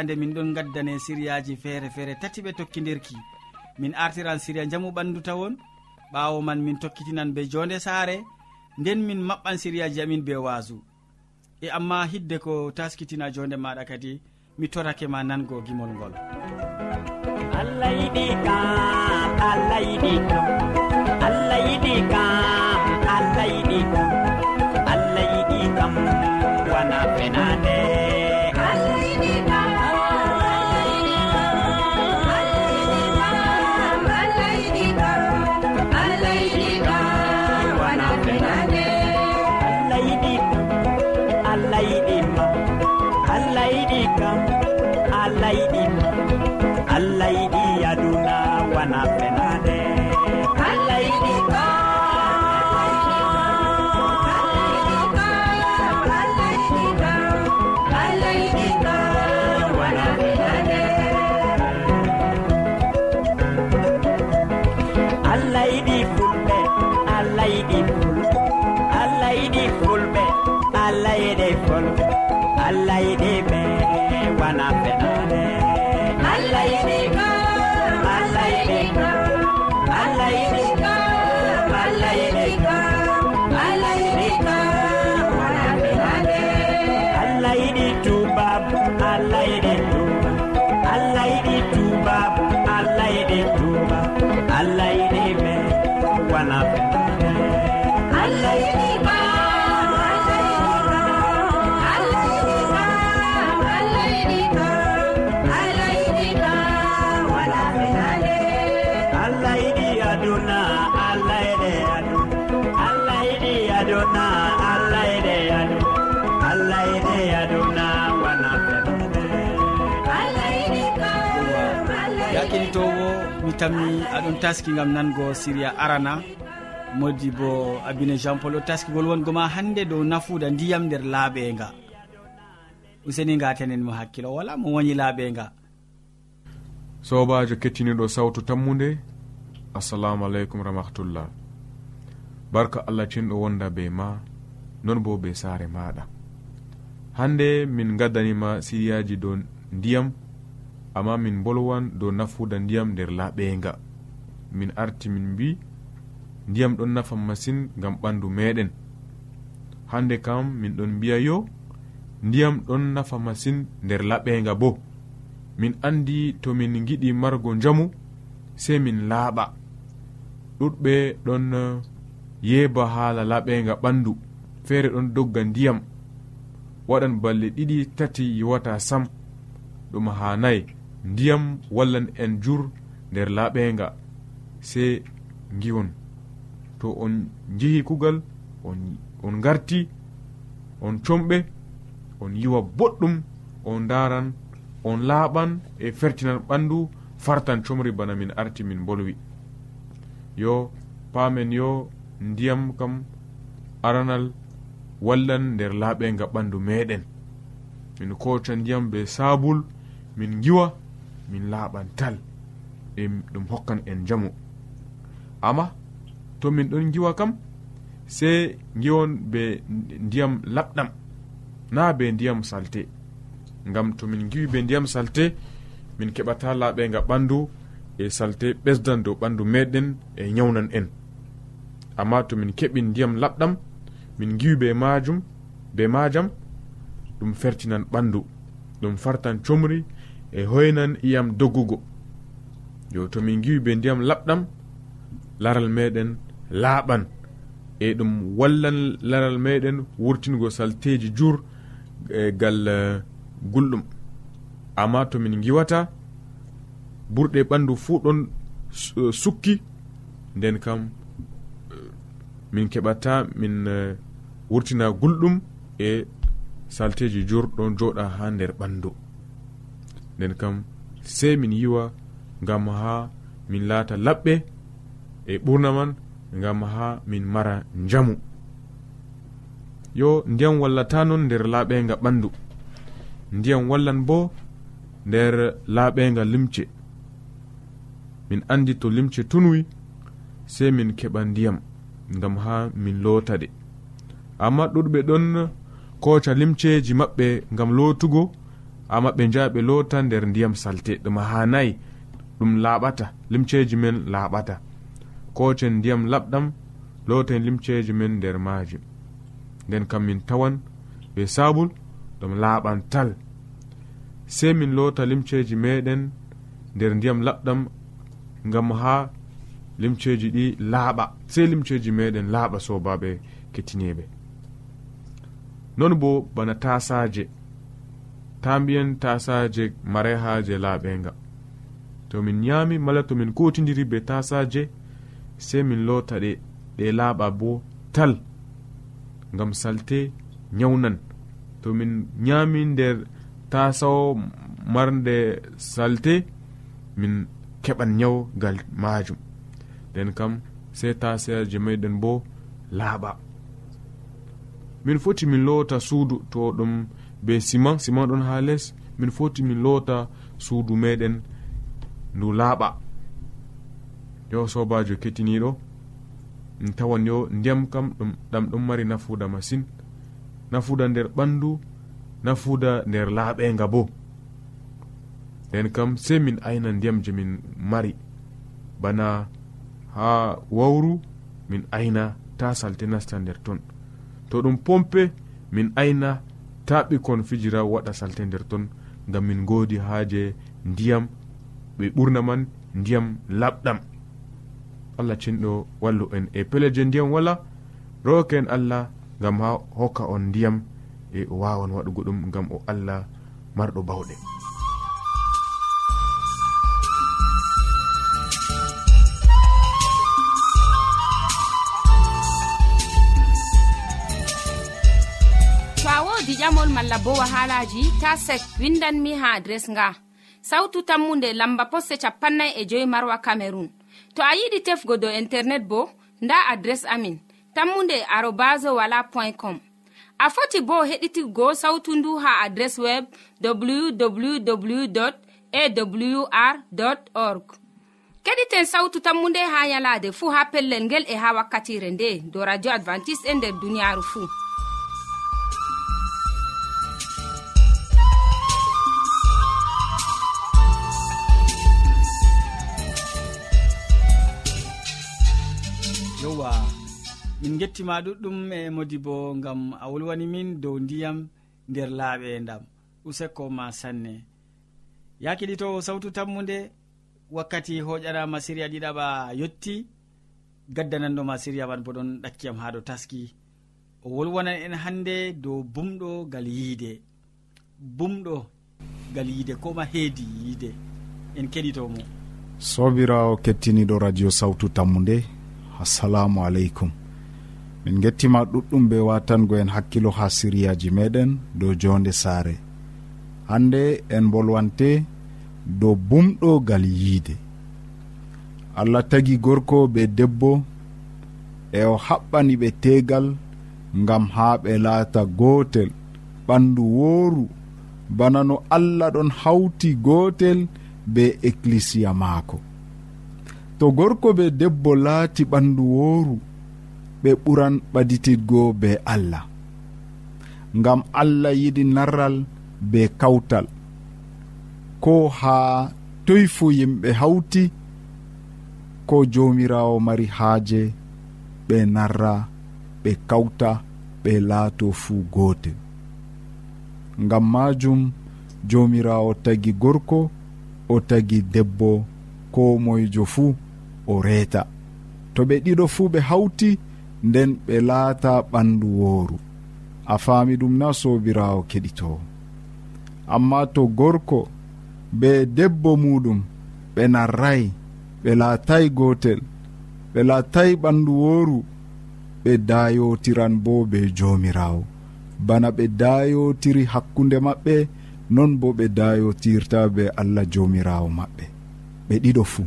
fande min ɗon gaddane siriyaji feere feere tati ɓe tokkidirki min artiran siriya jamu ɓandu tawon ɓawo man min tokkitinan be jonde saare nden min maɓɓan siriyaji amin be wasu e amma hidde ko taskitina jonde maɗa kadi mi torake ma nango gimol ngol. Allah yiɗi kam allah yiɗi kam allah yiɗi kam allah yiɗi kam. tammi aɗon taski gam nango siriya arana. Modi bo abine jean paul o taskigol wongo ma hande dow nafuda ndiyam nder laaɓenga. Useni gatenen mo hakkilo wala mo woñi laaɓenga. Sobajo kettiniɗo sawtu tammude assalamu aleykum rahmatullah. Barka allah cinɗo wonda be ma non bo be saare maɗa. Hande min gaddanima siriyaji dow ndiyam amma min bolwan dow nafuda ndiyam nder laaɓenga. Min arti min mbi ndiyam ɗon nafa masin gam ɓandu meɗen. Hande kam min ɗon mbiya yo ndiyam ɗon nafa masin nder laɓenga bo. Min andi to min giɗi margo njamu sei min laaɓa. Ɗuɗɓe ɗon eh, yeeba haala laɓenga ɓandu. Feere ɗon dogga ndiyam. Waɗan balɗe ɗiɗi tati yiwata sam. Ɗum ha nayi. ndiyam wallan en jur nder laaɓenga se giwon to on jehi kugal on, on garti on comɓe on yiwa boɗɗum on daran on laaɓan e fertinan ɓandu fartan comri bana min arti min bolwi. Yo paamen yo ndiyam kam aranal wallan nder laaɓenga ɓandu meɗen. Min koca ndiyam be sabul min giwa min laaɓan tal ɗum hokkan en jamu amma to min ɗon giwa kam sey giwon be ndiyam laɓɗam na be ndiyam salte. Ngam to min giwi be ndiyam salte min keɓata laaɓega ɓandu e salte ɓesdan dow ɓandu meɗen e nyawnan en. Amma to min keɓi ndiyam laɓɗam min giwi be majum be majam ɗum fertinan ɓandu ɗum fartan comri e hoynan iyam doggugo yo tomin giwi be ndiyam laɓɗam laral meɗen laaɓan e ɗum wallan laral meɗen wurtingo salteji jur e gal e, gulɗum. Amma tomin giwata ɓurɗe ɓandu fuu ɗon e, sukki nden kam e, min keɓata min wurtina gulɗum e salteji jur ɗon joɗa ha nder ɓandu. nden kam sey min yiwa ngam ha min laata laɓɓe e ɓurna man ngam ha min mara njamu. Yo ndiyam wallata non nder laaɓenga ɓandu. Ndiyam wallan bo nder laaɓenga limce. Min andi to limce tunwi sey min keɓa ndiyam ngam ha min loota ɗe amma ɗuɗɓe ɗon koca limceji maɓɓe ngam lootugo amma ɓe jaha ɓe lota nder ndiyam salte. Ɗum hanayi ɗum laaɓata limceji men laaɓata. Kocen ndiyam laɓɗam loten limceji men nder majum nden kam min tawan be sabul ɗum laaɓan tal. Sei min lota limceji meɗen nder ndiyam laɓɗam ngam ha limceji ɗi laaɓa. Sei limceji meɗen laaɓa sobaɓe kettineɓe non bo bana tasaje ta mbiyen tasaje mare haje laaɓenga. To min ñaami mala to min kotidiri be tasaje sei min lota ɗe ɗe laaɓa bo tal ngam salte nyawnan. To min ñaami nder tasawo marde salte min keɓan nyawgal majum nden kam sei tasaje meɗen bo laaɓa. Min foti min lota suudu to ɗum be siman siman ɗon ha les. Min foti min loota suudu meɗen ndu laaɓa. Yo sobajo kettiniɗo min tawan yo ndiyam kam ɗum ɗam ɗon mari nafuda masin. Nafuda nder ɓandu nafuda nder laaɓenga bo. Nden kam sei min ayna ndiyam je min mari. Bana ha wawru min ayna ta salte nasta nder ton. To ɗum pompe min ayna ta ɓikkon fijira waɗa salte nder ton gam min godi haaje ndiyam ɓe ɓurna man ndiyam laɓɗam. Allah cinɗo wallu en. E peleje ndiyam wala rowke en allah gam ha hokka on ndiyam e o wawan waɗugo ɗum gam o allah marɗo bawɗe. jamol malla bo wahalaji ta sek windanmi ha adres nga. Sautu tammunde lamba poste capannay e joyi marwa camerun to a yiɗi tefgo dow internet bo nda adres amin tammunde arobas wala point com. A foti bo heɗitigo sautu ndu ha adres web www awr org. Keɗiten sautu tammu nde ha yalade fuu ha pellel ngel e ha wakkatire nde do radio advantice'e e nder duniyaaru fuu gettima ɗuɗɗum e modi bo gam a wolwani min dow ndiyam nder laaɓe ndam. Useko ma sanne. Ya kiɗitowo sawtu tammude wakkati hoƴanama siriya ɗiɗaɓa yetti gaddananɗoma siriya man bo ɗon ɗakkiyam ha ɗo taski. O wolwanan en hande dow bumɗo ngal yiide. Bumɗo ngal yiide koma heedi yiide. En keɗitomo sobirawo kettiniɗo radio sawtu tammu nde assalamu aleykum. min gettima ɗuɗɗum be watango en hakkilo ha siriyaji meɗen dow jonde saare. Hande en bolwante dow bumɗogal yiide. Allah tagi gorko be debbo e o haɓɓani ɓe tegal ngam ha ɓe laata gotel. Ɓandu wooru bana no allah ɗon hawti gotel be eklisiya maako. To gorko be debbo laati ɓandu wooru ɓe ɓuran ɓaditidgo be allah. Ngam allah yiɗi narral be kawtal. Ko haa toy fu yimɓe hawti ko jomirawo mari haaje ɓe narra ɓe kawta ɓe laato fuu gootel ngam maajum jomirawo tagi gorko o tagi debbo ko moyjo fuu o reeta. To ɓe ɗiɗo fuu ɓe hawti nden ɓe laata ɓandu wooru. A faami ɗum na sobirawo keɗitowo amma to gorko be debbo muɗum ɓe narray ɓe laatay gotel ɓe laatay ɓandu wooru ɓe dayotiran bo be jomirawo bana ɓe dayotiri hakkunde maɓɓe non bo ɓe dayotirta be allah jomirawo maɓɓe. Ɓe ɗiɗo fuu.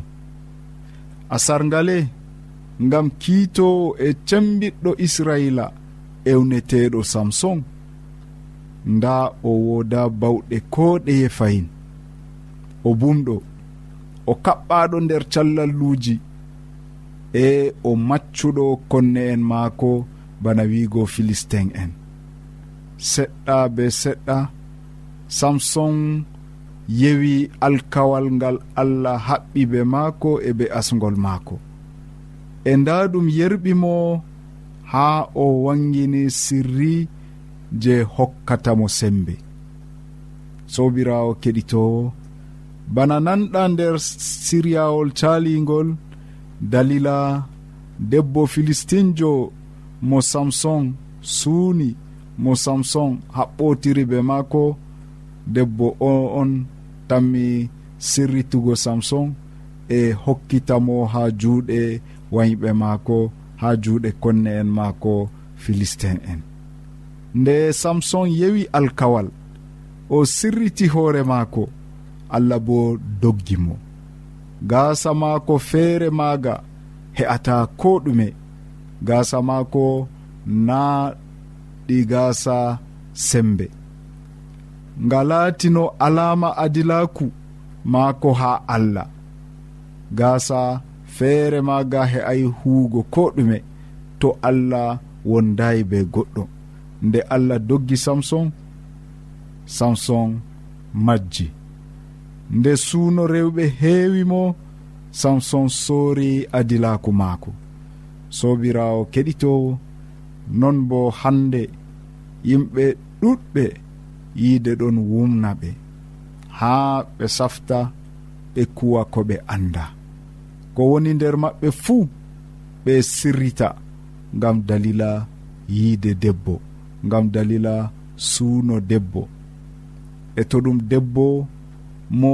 A sarngale ngam kiitowo e cembiɗɗo israila ewneteɗo samson. Nda o woda bawɗe ko ɗeye fayin. O bumɗo o kaɓɓaɗo nder callalluji e o maccuɗo konne en maako bana wiigo philistin en. Seɗɗa be seɗɗa samson yewi alkawal ngal allah haɓɓi be maako e be asgol maako. e nda ɗum yerɓimo ha o wangini sirri je hokkatamo sembe. Sobirawo keɗitowo bana nanɗa nder siryawol caligol dalila debbo filistinjo mo samson suuni mo samson haɓɓotiri be maako debbo o on tammi sirritugo samson e hokkitamo ha juuɗe wayɓe maako ha juuɗe konne en maako philistin en. Nde samson yewi alkawal o sirriti hoore maako allah bo doggi mo. Gaasa maako feere maaga he'ata ko ɗume. Gaasa maako na ɗi gaasa sembe. Nga laatino alaama adilaku maako haa allah. Gaasa feere ma ga he ay huugo ko ɗume to allah wondayi be goɗɗo. Nde allah doggi samson samson majji. Nde suuno rewɓe heewi mo samson soori adilaku maako. Sobirawo keɗitowo non bo hande yimɓe ɗuɗɓe yiide ɗon wumna ɓe. Haa ɓe safta ɓe kuwa ko ɓe annda. ko woni nder maɓɓe fuu ɓe sirrita ngam dalila yiide debbo ngam dalila suuno debbo. E to ɗum debbo mo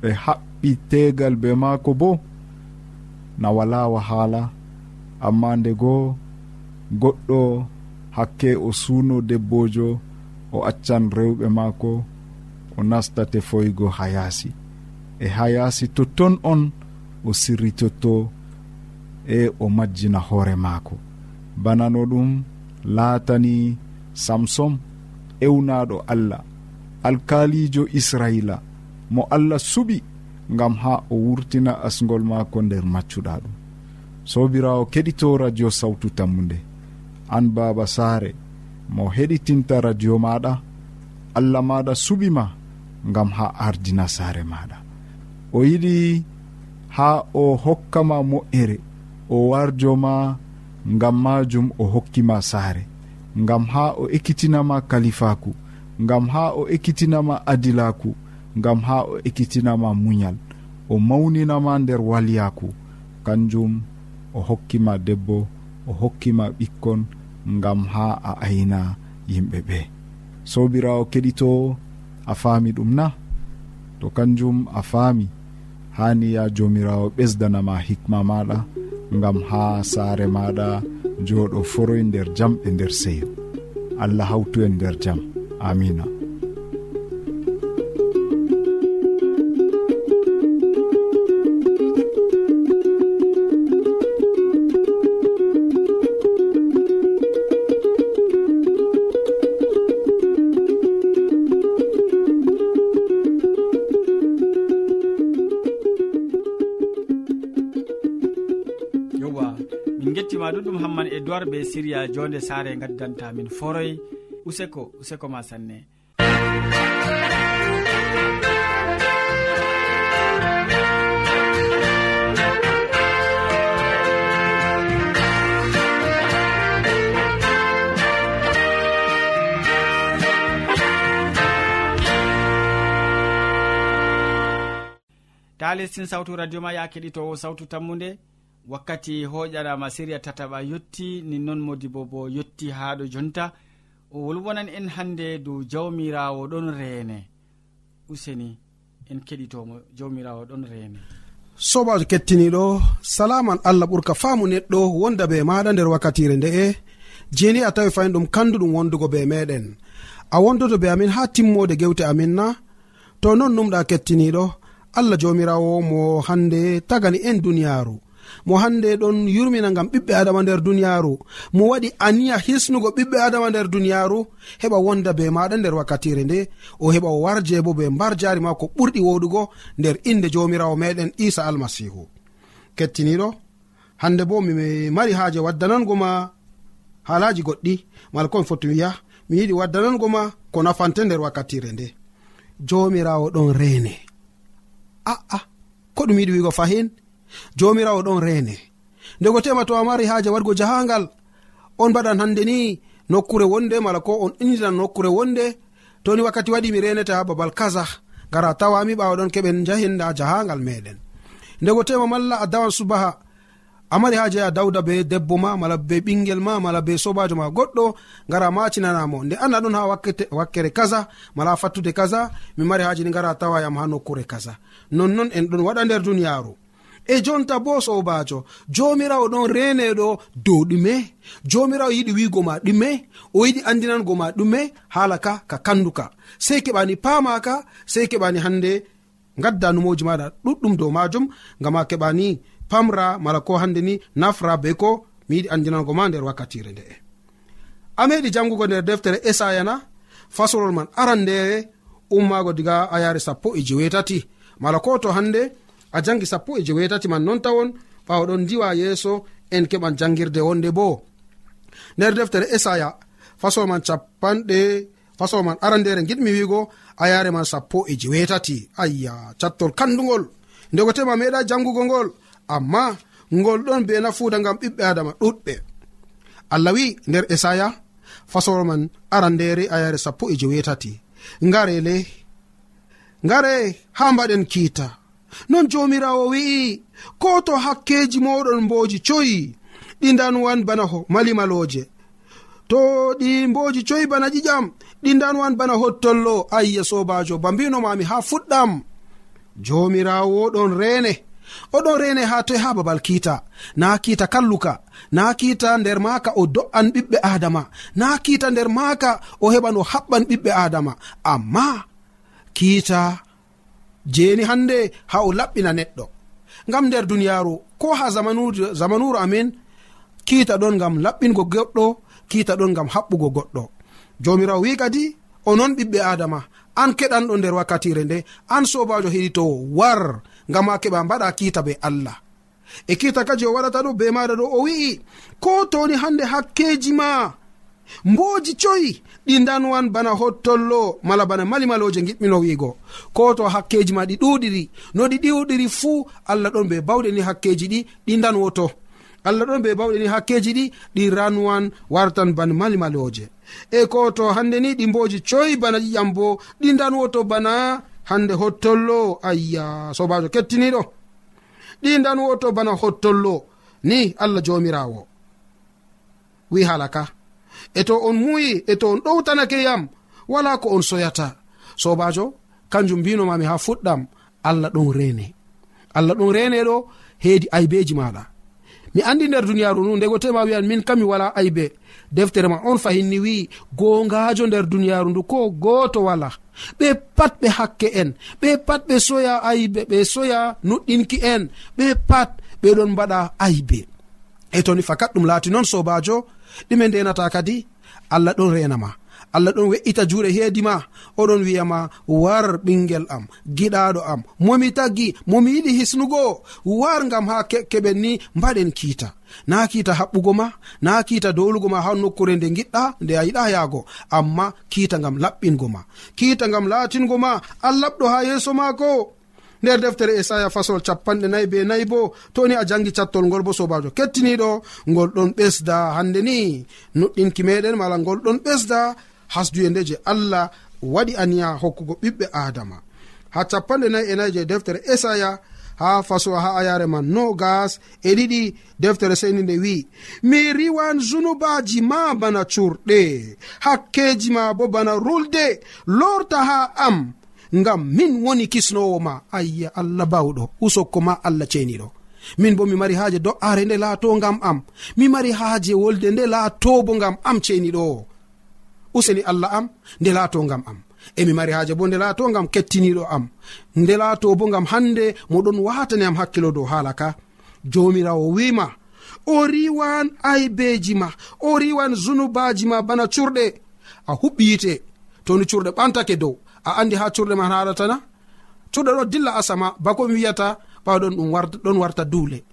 ɓe haɓɓi tegal be maako bo na wala wahaala. Amma nde goo goɗɗo hakke o suuno debbojo o accan rewɓe maako o nastate foygo ha yaasi e ha yaasi totton on o sirritotto e o majjina hoore maako. Bana no ɗum laatani samson ewnaɗo allah. Alkalijo israila mo allah suɓi gam ha o wurtina asgol maako nder maccuɗa ɗum. Sobirawo keɗito radio sawtu tammude an baba saare mo heɗitinta radio maɗa allah maɗa suɓima gam ha ardina saare maɗa o yiɗi ha o hokkama moƴƴere o warjoma ngam majum o hokkima saare. Ngam ha o ekkitinama kalifaku ngam ha o ekkitinama adilaku ngam ha o ekkitinama muñal. O mawninama nder walyaku kanjum o hokkima debbo o hokkima ɓikkon ngam ha a ayna yimɓe ɓe. Sobirawo keɗito a faami ɗum na? To kanjum a faami. hani ya jomirawo ɓesdanama hikma maɗa gam ha saare maɗa jooɗo foroy nder jam e nder seyo allah hawtu en nder jam. Amina. be siriya jonde sare gaddanta min foroy. Useko useko ma sanne. Ta lestin sawtu radio ma ya keɗitowo sawtu tammude wakkati hoƴanama siriya tataɓa yetti ni noon modi bo bo yetti ha ɗo jonta. O wolwonan en hande dow jawmirawo ɗon reene useni en keɗitomo jawmirawo ɗon reene sobajo kettiniɗo salaman allah ɓurka faamu neɗɗo wonda be maɗa nder wakkatire nde'e jeni a tawi fayin ɗum kanduɗum wondugo be meɗen. A wondoto be amin ha timmode gewte amin na. To non numɗa kettiniɗo allah jomirawo mo hande tagani en duniyaru mo hande ɗon yurmina gam ɓiɓɓe adama nder duniyaru mo waɗi aniya hisnugo ɓiɓɓe adama nder duniyaru heɓa wonda be maɗa nder wakkatire nde. O heɓa o warje bo be mbar jari ma ko ɓurɗi woɗugo nder inde jomirawo meɗen isa almasihu kettiniɗo hande bo mi mari haaje waddanango ma haalaji goɗɗi. Mala komi foti wiya mi yiɗi waddanango ma ko nafante nder wakkatire nde. Jomirawo ɗon rene aa ko ɗum yiɗi wigo fahin? jomirawo ɗon rene. Ndego tema to a mari haaje waɗgo jahangal on mbaɗan hande ni nokkure wonde mala ko on injinan nokkure wonde toni wakkati waɗi mi renete ha babal kaza gara tawami ɓawa ɗon keɓen jahinda jahangal meɗen. Ndego tema malla a dawan subaha a mari haaje a dawda be debbo ma mala be ɓingel ma mala be sobajo ma goɗɗo gara macinanamo. Nde anda ɗon ha wakkere kaza mala fattude kaza mi mari haaje ni gara tawayam ha nokkure kaza. Nonnon en ɗon waɗa nder duniyaru e jonta bo sobajo. Jomirawo ɗon reneɗo dow ɗume. Jomirawo yiɗi wigo ma ɗume. O yiɗi andinango ma ɗume. Hala ka ka kanduka. Sei keɓani pamaka sei keɓani hande gadda numoji maɗa ɗuɗɗum dow majum. Ngam a keɓani pamra mala ko hande ni nafra be ko mi yiɗi andinango ma nder wakkatire nde'e a meɗi jangugo nder deftere esaya na fasolol man aran ndere ummaago diga a yare sappo e jewetati. Mala ko to hande a jangi sappo e jewetati man non tawon ɓawaɗon diwa yeeso en keɓan jangirde wonde bo. Nder deftere esaya fasol man capanɗe fasol man arandere giɗmi wigo a yare man sappo e jewetati. Ayya cattol kandugol ndego tema meeɗa jangugo ngol amma ngol ɗon be nafuuda ngam ɓiɓɓe adama ɗuɗɓe. Allah wi nder esaya fasol man arandere a yare sappo e jewetati. Ngarele ngare ha mbaɗen kiita. non jomirawo wi'i. Ko to hakkeji moɗon mboji coyi? Ɗi danwan bana ho malimaloje to ɗi mboji coyi bana ƴiƴam? Ɗi danwan bana hottollo? Ayya sobajo ba mbinomami ha fuɗɗam. Jomirawo ɗon rene. Oɗon rene ha toye ha babal kiita. Na kiita kalluka. Na kiita nder maaka o do'an ɓiɓɓe adama. Na kiita nder maaka o heɓan o haɓɓan ɓiɓɓe adama. Amma kiita jeni hande ha o laɓɓina neɗɗo. Ngam nder duniyaru ko ha zamanuru, amin kiita ɗon ngam laɓɓingo goɗɗo kiita ɗon ngam haɓɓugo goɗɗo. Jomirawo wi kadi o noon ɓiɓɓe adama an keɗanɗo nder wakkatire nde an sobajo heɗitowo war ngam ha keɓa mbaɗa kiita be allah. E kiita kaji o waɗata ɗo be maɗa ɗo o wi'i ko toni hande hakkeji ma mboji coyi ɗi danwan bana hottollo mala bana malimaloje giɗmino wiigo. Ko to hakkeji ma ɗi ɗuɗiri no ɗi ɗiwɗiri fuu allah ɗon be bawɗe ni hakkeji ɗi ɗi danwoto allah ɗon be bawɗe ni hakkeji ɗi ɗi ranwan wartan bana malimaloje e ko to hande ni ɗi mboji coyi bana ƴiƴam bo ɗi danwoto bana hande hottollo. Ayya sobajo kettiniɗo ɗi danwoto bana hottollo. Ni allah jomirawo wi halaka. e to on muuyi e to on ɗowtanake yam wala ko on soyata. Sobajo kanjum mbinomami ha fuɗɗam allah ɗon rene. Allah ɗon rene ɗo heedi aybeji maɗa. Mi andi nder duniyaru nu ndego tema wi'an min kam mi wala aybe. Deftere ma on fahinni wi'i gongajo nder duniyaru ndu ko goto wala. Ɓe pat ɓe hakke en ɓe pat ɓe soya aybe ɓe soya nuɗɗinki en ɓe pat ɓeɗon mbaɗa aybe. E toni fakat ɗum laati noon sobajo ɗume ndenata kadi allah ɗon renama allah ɗon we'ita juuɗe heedima oɗon wiyama war ɓingel am giɗaɗo am. Momi taggi momi yiɗi hisnugo. War gam ha keɓen ni mbaɗen kiita. Na kiita haɓɓugo ma na kiita dowlugo ma ha nokkure nde giɗɗa nde a yiɗa yaago. Amma kiita gam laɓɓingo ma. Kiita gam laatingo ma. Allaɓɗo ha yeeso maako. nder deftere esaya fasol capanɗe nayi be nayi bo toni a jangi cattol ngol bo sobajo. Kettiniɗo ngol ɗon ɓesda hande ni. Nuɗɗinki meɗen mala ngol ɗon ɓesda hasduye nde je allah waɗi aniya hokkugo ɓiɓɓe adama. Ha capanɗe nayi e nayi je deftere esaya ha faso ha ayare man no gas e ɗiɗi deftere seni nde wi mi riwan zunubaji ma bana curɗe hakkeji ma bo bana rulde lorta ha am. ngam min woni kisnowo ma ayya allah bawɗo usokko ma allah ceniɗo. Min bo mi mari haaje do'are nde laato ngam am. Mi mari haaje wolde nde laato bo ngam am ceniɗo. Useni allah am nde laato ngam am. Emi mari haaje bo nde laato ngam kettiniɗo am. Nde laato bo ngam hande moɗon watani am hakkilo dow haala ka. Jomirawo wima o riwan aybeji ma o riwan zunubaji ma bana curɗe. A huɓɓi yite toni curɗe ɓantake dow. a andi ha curɗe man haɗatana curɗe ɗo dilla asama bako mi wiyata ɓawɗon ɗum ɗon warta duule.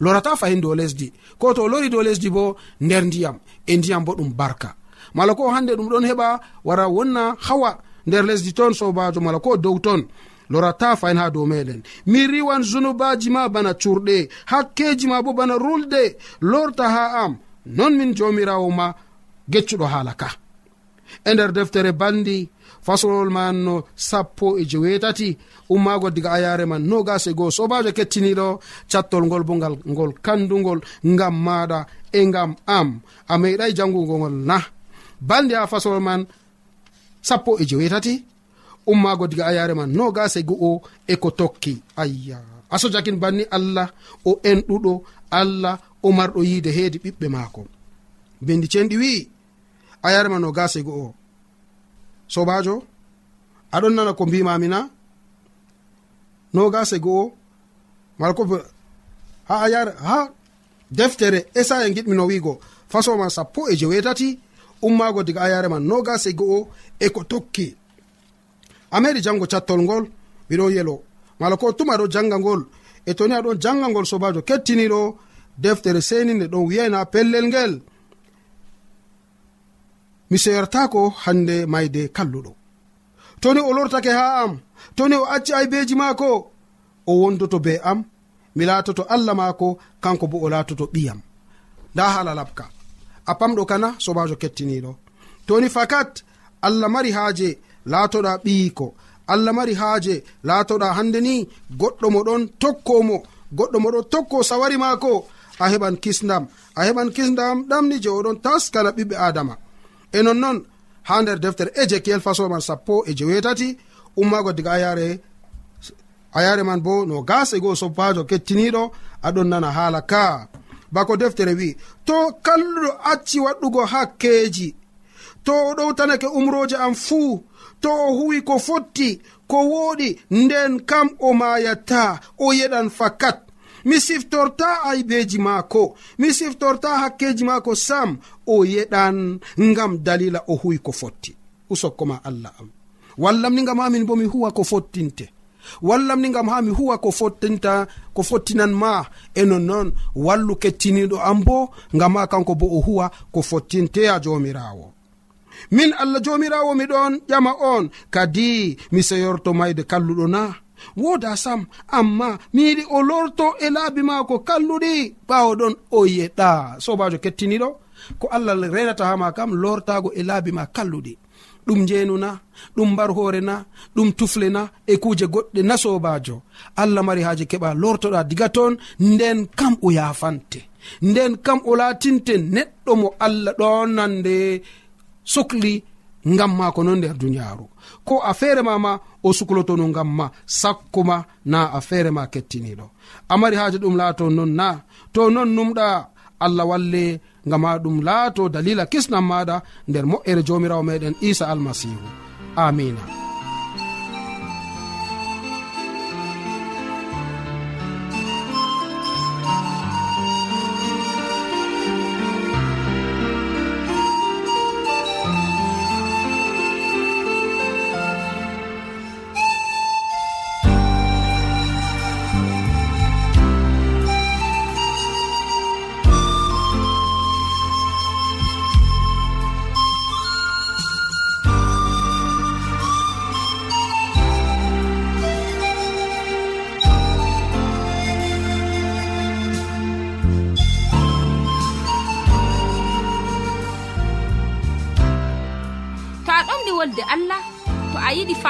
Lorata fahin dow lesdi. Ko to lori dow lesdi bo nder ndiyam e ndiyam bo ɗum barka. Mala ko hande ɗum ɗon heɓa wara wonna hawa nder lesdi toon sobajo mala ko dow toon lorata fayin ha dow meɗen. Mi riwan zunubaji ma bana curɗe hakkeji ma bo bana rulde lorta ha am non min jomirawo ma geccuɗo haala ka. E nder deftere bandi fasolol man no sappo e jewetati. Ummago diga ayare man nogas e goo sobajo kettiniɗo cattol ngol bo ngal ngol kandugol ngam maɗa e ngam am. A meeɗai jangugo ngol na. Balde ha fasolol man sappo e jewetati. Ummago diga ayare man nogas e go'o e ko tokki. Ayya. Aso jakin banni allah o enɗuɗo allah o marɗo yiide heedi ɓiɓɓe maako. Bendi cenɗi wi'i ayare ma nogas e go'o sobajo aɗon nana ko mbimami na nogase go'o mala ko ha a ha deftere esaya giɗmi no wigo fasoma sappo e jewetati ummago diga ayare man nogase go'o e ko tokki. A meɗi jango cattol ngol miɗo yelo. Mala ko tuma ɗo janga ngol e toni aɗon janga ngol sobajo kettiniɗo deftere seninde ɗon wiyayna pellel ngel. mi seyertako hande mayde kalluɗo. Toni o lortake ha am. Toni o acci aybeji maako. O wondoto be am. Mi latoto allah maako. Kanko bo o latoto ɓiyam. Nda hala labka. A pamɗo kana sobajo kettiniɗo toni fakat allah mari haaje laatoɗa ɓiyiko. Allah mari haaje laatoɗa hande ni. Goɗɗo moɗon tokkomo goɗɗo moɗon tokko sawari maako. A heɓan kisdam a heɓan kisdam ɗamni je oɗon taskana ɓiɓɓe adama e nonnon ha nder deftere ejekiel fasoman sappo e jewetati ummago diga ayare ayare man bo no gas e goo soppajo kettiniɗo aɗon nana haala ka. Bako deftere wi to kalluɗo acci waɗɗugo hakkeji to o ɗowtanake umroje am fuu to o huwi ko fotti ko wooɗi nden kam o mayata o yeɗan fakat. mi siftorta aybeji maako. Mi siftorta hakkeji maako sam. O yeɗan ngam dalila o huwi ko fotti. Usokkoma allah am. Wallam ni ngam ha min bo mi huwa ko fottinte. Wallam ni ngam ha mi huwa ko fottinta ko fottinan ma. E nonnoon wallu kettiniɗo am bo ngam ha kanko bo o huwa ko fottinte fottinteya jomirawo min allah jomirawo miɗon ƴama on. Kadi mi seyorto mayde kalluɗo na. woda sam amma mi yiɗi o lorto e laabi maako kalluɗi ɓawo ɗon o yeɗa. Sobajo kettiniɗo ko allah renata hama kam lortago e laabi ma kalluɗi. Ɗum njeenuna ɗum mbar hoore na ɗum tufle na e kuuje goɗɗe na sobajo allah mari haaji keɓa lortoɗa diga toon nden kam o yafante nden kam o laatinte neɗɗo mo allah ɗonande sukli ngam ma ko non nder duniyaaru. Ko a feere ma ma o suklotono ngam ma sakkuma na a feere ma kettiniɗo amari haaji ɗum laato non na to non numɗa allah walle ngama ɗum laato dalila kisnam maɗa nder moƴƴere jomirawo meɗen isa almasihu. Amina.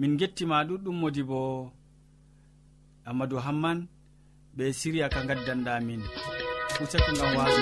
min gettima ɗuɗɗum modi bo amadou hamman ɓe siriya ka gaddanɗamin useko gam wasu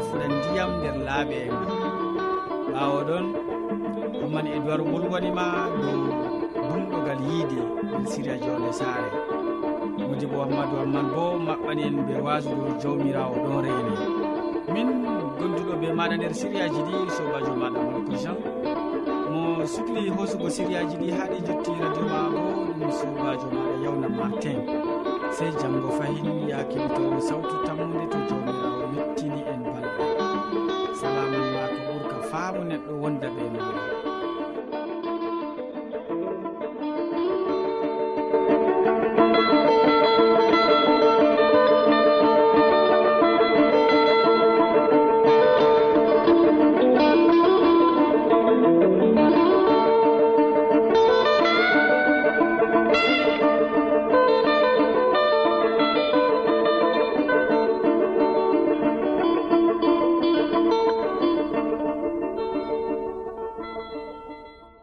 nafna ndiyam nder laaɓe e ngal ɓaawo ɗon ɗumman e duwar wolwanima dow dumɗogal yiide en siria jonde saare. Modibo hammadou hamman bo maɓɓani en ɓe wasu dow jawmirawo ɗon reene min gonduɗo be maɗa nder siriyaji ɗi sobajo maɗa molko jean. Mo sukli hosugo siriyaji ɗi haaɗi jotti radio ma bo ɗum sobajo maɗa yawna martin. Sey janggo fayin ya keɓitowo sawtu tammude to jaw laaɓa neɗɗo wonda ɓe